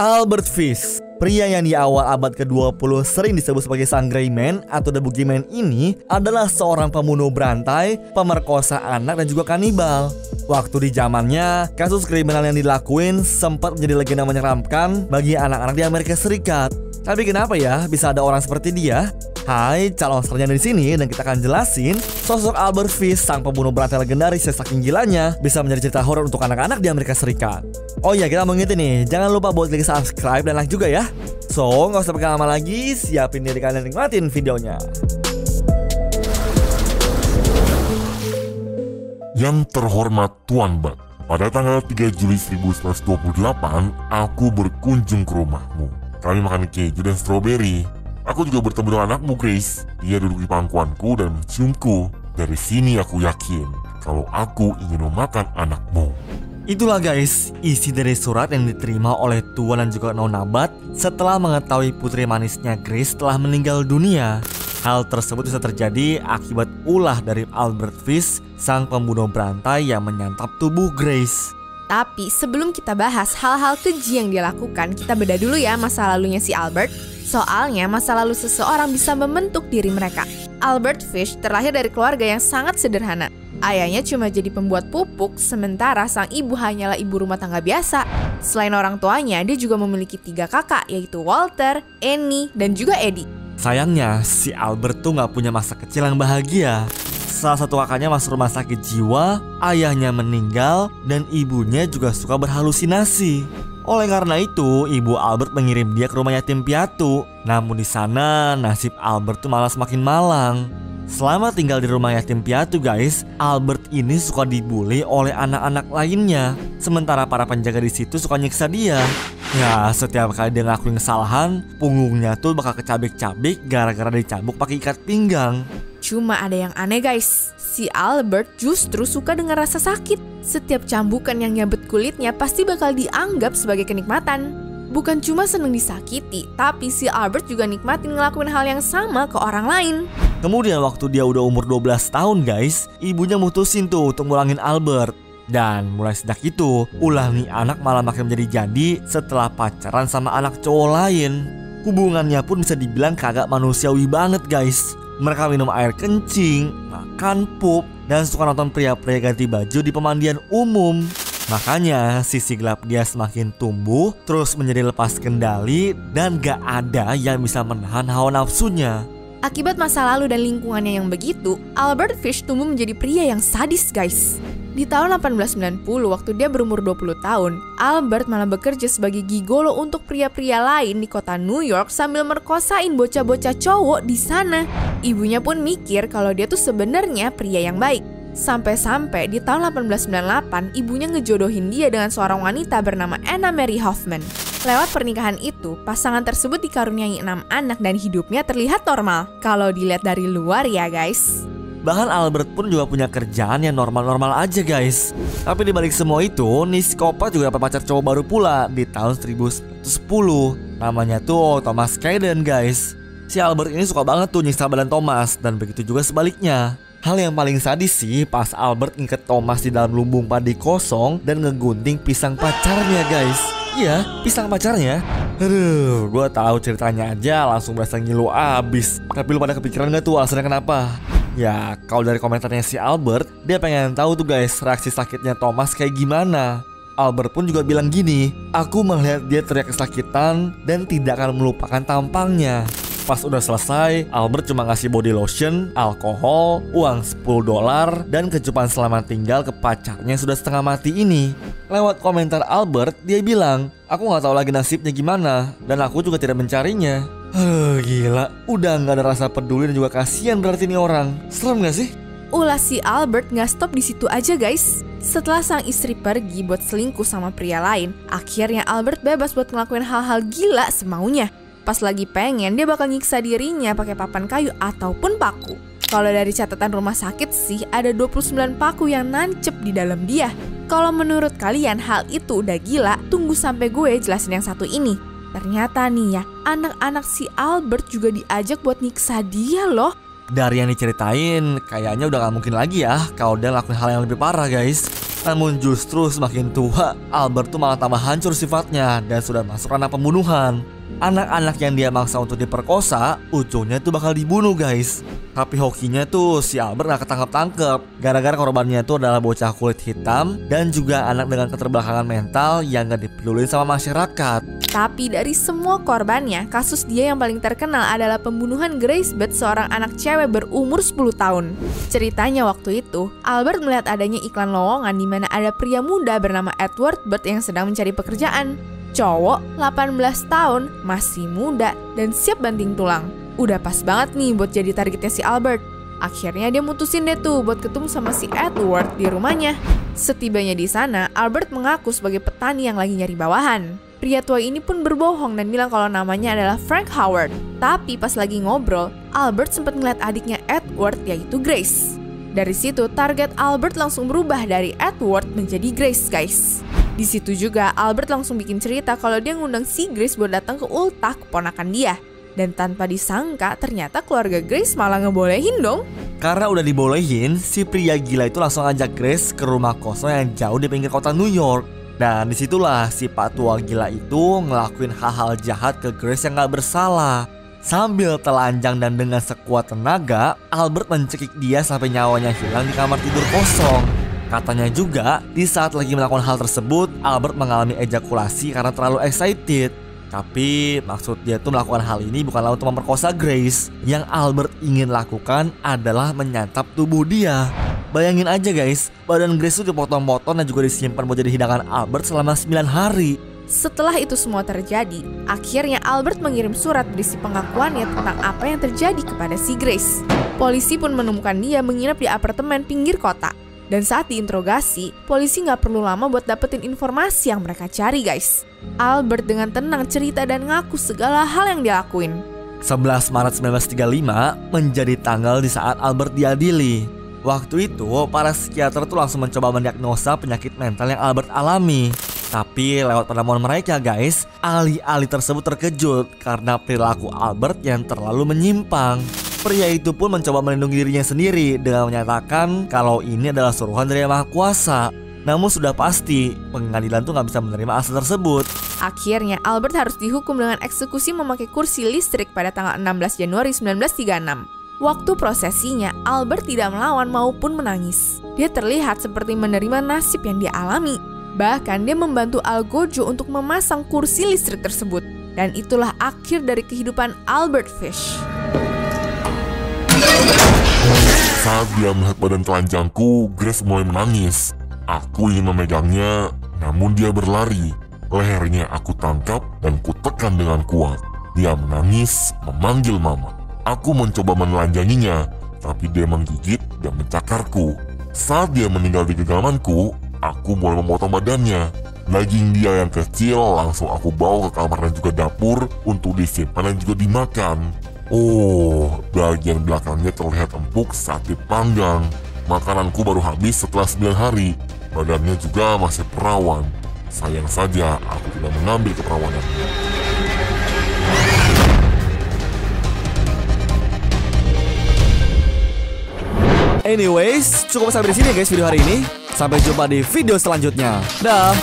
Albert Fish, pria yang di awal abad ke-20 sering disebut sebagai sang Grey Man atau The Boogeyman ini adalah seorang pembunuh berantai, pemerkosa anak dan juga kanibal. Waktu di zamannya, kasus kriminal yang dilakuin sempat menjadi legenda menyeramkan bagi anak-anak di Amerika Serikat. Tapi kenapa ya bisa ada orang seperti dia? Hai, calon sarjana di sini dan kita akan jelasin sosok Albert Fish, sang pembunuh berantai legendaris yang saking gilanya bisa menjadi cerita horor untuk anak-anak di Amerika Serikat. Oh iya, kita mau ngingetin nih, jangan lupa buat klik subscribe dan like juga ya. So, nggak usah pakai lama lagi, siapin diri kalian nikmatin videonya. Yang terhormat Tuan Bat, pada tanggal 3 Juli 1928, aku berkunjung ke rumahmu. Kami makan keju dan stroberi. Aku juga bertemu dengan anakmu Grace. Dia duduk di pangkuanku dan menciumku. Dari sini aku yakin kalau aku ingin memakan anakmu. Itulah guys, isi dari surat yang diterima oleh Tuan dan juga Nona Bat setelah mengetahui putri manisnya Grace telah meninggal dunia. Hal tersebut bisa terjadi akibat ulah dari Albert Fish, sang pembunuh berantai yang menyantap tubuh Grace. Tapi sebelum kita bahas hal-hal keji yang dia lakukan, kita beda dulu ya masa lalunya si Albert. Soalnya masa lalu seseorang bisa membentuk diri mereka. Albert Fish terlahir dari keluarga yang sangat sederhana. Ayahnya cuma jadi pembuat pupuk, sementara sang ibu hanyalah ibu rumah tangga biasa. Selain orang tuanya, dia juga memiliki tiga kakak, yaitu Walter, Annie, dan juga Eddie. Sayangnya, si Albert tuh nggak punya masa kecil yang bahagia. Salah satu kakaknya masuk rumah sakit jiwa, ayahnya meninggal, dan ibunya juga suka berhalusinasi. Oleh karena itu, ibu Albert mengirim dia ke rumah yatim piatu. Namun di sana, nasib Albert tuh malah semakin malang. Selama tinggal di rumah yatim piatu guys, Albert ini suka dibully oleh anak-anak lainnya. Sementara para penjaga di situ suka nyiksa dia. Ya, setiap kali dia ngelakuin kesalahan, punggungnya tuh bakal kecabik-cabik gara-gara dicabuk pakai ikat pinggang. Cuma ada yang aneh guys, si Albert justru suka dengan rasa sakit. Setiap cambukan yang nyabet kulitnya pasti bakal dianggap sebagai kenikmatan. Bukan cuma seneng disakiti, tapi si Albert juga nikmatin ngelakuin hal yang sama ke orang lain. Kemudian waktu dia udah umur 12 tahun guys, ibunya mutusin tuh untuk ngulangin Albert. Dan mulai sejak itu, ulah nih anak malah makin menjadi jadi setelah pacaran sama anak cowok lain. Hubungannya pun bisa dibilang kagak manusiawi banget guys. Mereka minum air kencing, makan pup, dan suka nonton pria-pria ganti baju di pemandian umum. Makanya sisi gelap dia semakin tumbuh, terus menjadi lepas kendali, dan gak ada yang bisa menahan hawa nafsunya. Akibat masa lalu dan lingkungannya yang begitu, Albert Fish tumbuh menjadi pria yang sadis guys. Di tahun 1890, waktu dia berumur 20 tahun, Albert malah bekerja sebagai gigolo untuk pria-pria lain di kota New York sambil merkosain bocah-bocah cowok di sana. Ibunya pun mikir kalau dia tuh sebenarnya pria yang baik. Sampai-sampai di tahun 1898, ibunya ngejodohin dia dengan seorang wanita bernama Anna Mary Hoffman. Lewat pernikahan itu, pasangan tersebut dikaruniai enam anak dan hidupnya terlihat normal. Kalau dilihat dari luar ya guys. Bahkan Albert pun juga punya kerjaan yang normal-normal aja guys. Tapi dibalik semua itu, Niskopa juga dapat pacar cowok baru pula di tahun 1110. Namanya tuh Thomas Kaden guys. Si Albert ini suka banget tuh nyiksa badan Thomas dan begitu juga sebaliknya. Hal yang paling sadis sih pas Albert ngikat Thomas di dalam lumbung padi kosong dan ngegunting pisang pacarnya guys. Iya, pisang pacarnya. Aduh, gue tahu ceritanya aja langsung berasa ngilu abis. Tapi lu pada kepikiran gak tuh alasannya kenapa? Ya, kalau dari komentarnya si Albert, dia pengen tahu tuh guys reaksi sakitnya Thomas kayak gimana. Albert pun juga bilang gini, aku melihat dia teriak kesakitan dan tidak akan melupakan tampangnya. Pas udah selesai, Albert cuma ngasih body lotion, alkohol, uang 10 dolar, dan kecupan selamat tinggal ke pacarnya yang sudah setengah mati ini. Lewat komentar Albert, dia bilang, aku nggak tahu lagi nasibnya gimana, dan aku juga tidak mencarinya. Huh, gila, udah nggak ada rasa peduli dan juga kasihan berarti ini orang. Serem gak sih? Ulah si Albert nggak stop di situ aja guys. Setelah sang istri pergi buat selingkuh sama pria lain, akhirnya Albert bebas buat ngelakuin hal-hal gila semaunya. Pas lagi pengen, dia bakal nyiksa dirinya pakai papan kayu ataupun paku. Kalau dari catatan rumah sakit sih, ada 29 paku yang nancep di dalam dia. Kalau menurut kalian hal itu udah gila, tunggu sampai gue jelasin yang satu ini. Ternyata nih ya, anak-anak si Albert juga diajak buat nyiksa dia loh. Dari yang diceritain, kayaknya udah gak mungkin lagi ya kalau dia ngelakuin hal yang lebih parah guys. Namun justru semakin tua, Albert tuh malah tambah hancur sifatnya dan sudah masuk ranah pembunuhan. Anak-anak yang dia maksa untuk diperkosa, ujungnya tuh bakal dibunuh guys. Tapi hokinya tuh si Albert gak ketangkep-tangkep Gara-gara korbannya tuh adalah bocah kulit hitam Dan juga anak dengan keterbelakangan mental yang gak dipedulin sama masyarakat Tapi dari semua korbannya, kasus dia yang paling terkenal adalah pembunuhan Grace Beth, seorang anak cewek berumur 10 tahun. Ceritanya waktu itu, Albert melihat adanya iklan lowongan di mana ada pria muda bernama Edward Beth yang sedang mencari pekerjaan. Cowok, 18 tahun, masih muda, dan siap banting tulang. Udah pas banget nih buat jadi targetnya si Albert. Akhirnya dia mutusin deh tuh buat ketemu sama si Edward di rumahnya. Setibanya di sana, Albert mengaku sebagai petani yang lagi nyari bawahan. Pria tua ini pun berbohong dan bilang kalau namanya adalah Frank Howard. Tapi pas lagi ngobrol, Albert sempat ngeliat adiknya Edward yaitu Grace. Dari situ, target Albert langsung berubah dari Edward menjadi Grace, guys. Di situ juga, Albert langsung bikin cerita kalau dia ngundang si Grace buat datang ke ultah keponakan dia. Dan tanpa disangka, ternyata keluarga Grace malah ngebolehin dong. Karena udah dibolehin, si pria gila itu langsung ajak Grace ke rumah kosong yang jauh di pinggir kota New York. Dan di situlah si pak tua gila itu ngelakuin hal-hal jahat ke Grace yang gak bersalah. Sambil telanjang dan dengan sekuat tenaga, Albert mencekik dia sampai nyawanya hilang di kamar tidur kosong. Katanya juga, di saat lagi melakukan hal tersebut, Albert mengalami ejakulasi karena terlalu excited. Tapi maksud dia tuh melakukan hal ini bukanlah untuk memperkosa Grace. Yang Albert ingin lakukan adalah menyantap tubuh dia. Bayangin aja guys, badan Grace tuh dipotong-potong dan juga disimpan buat jadi hidangan Albert selama 9 hari. Setelah itu semua terjadi, akhirnya Albert mengirim surat berisi pengakuannya tentang apa yang terjadi kepada si Grace. Polisi pun menemukan dia menginap di apartemen pinggir kota. Dan saat diinterogasi, polisi nggak perlu lama buat dapetin informasi yang mereka cari guys. Albert dengan tenang cerita dan ngaku segala hal yang dia lakuin. 11 Maret 1935 menjadi tanggal di saat Albert diadili. Waktu itu, para psikiater tuh langsung mencoba mendiagnosa penyakit mental yang Albert alami. Tapi lewat penemuan mereka guys, ahli-ahli tersebut terkejut karena perilaku Albert yang terlalu menyimpang. Pria itu pun mencoba melindungi dirinya sendiri dengan menyatakan kalau ini adalah suruhan dari Yang Maha Kuasa. Namun sudah pasti pengadilan tuh nggak bisa menerima asal tersebut. Akhirnya Albert harus dihukum dengan eksekusi memakai kursi listrik pada tanggal 16 Januari 1936. Waktu prosesinya, Albert tidak melawan maupun menangis. Dia terlihat seperti menerima nasib yang dia alami. Bahkan dia membantu Algojo untuk memasang kursi listrik tersebut. Dan itulah akhir dari kehidupan Albert Fish. Saat dia melihat badan telanjangku, Grace mulai menangis. Aku ingin memegangnya, namun dia berlari. Lehernya aku tangkap dan kutekan dengan kuat. Dia menangis, memanggil mama. Aku mencoba menelanjanginya, tapi dia menggigit dan mencakarku. Saat dia meninggal di genggamanku, aku mulai memotong badannya. Daging dia yang kecil langsung aku bawa ke kamar dan juga dapur untuk disimpan dan juga dimakan. Oh, bagian belakangnya terlihat empuk saat dipanggang. Makananku baru habis setelah 9 hari. Badannya juga masih perawan. Sayang saja aku tidak mengambil keperawanannya. Anyways, cukup sampai di sini guys video hari ini. Sampai jumpa di video selanjutnya. Dah.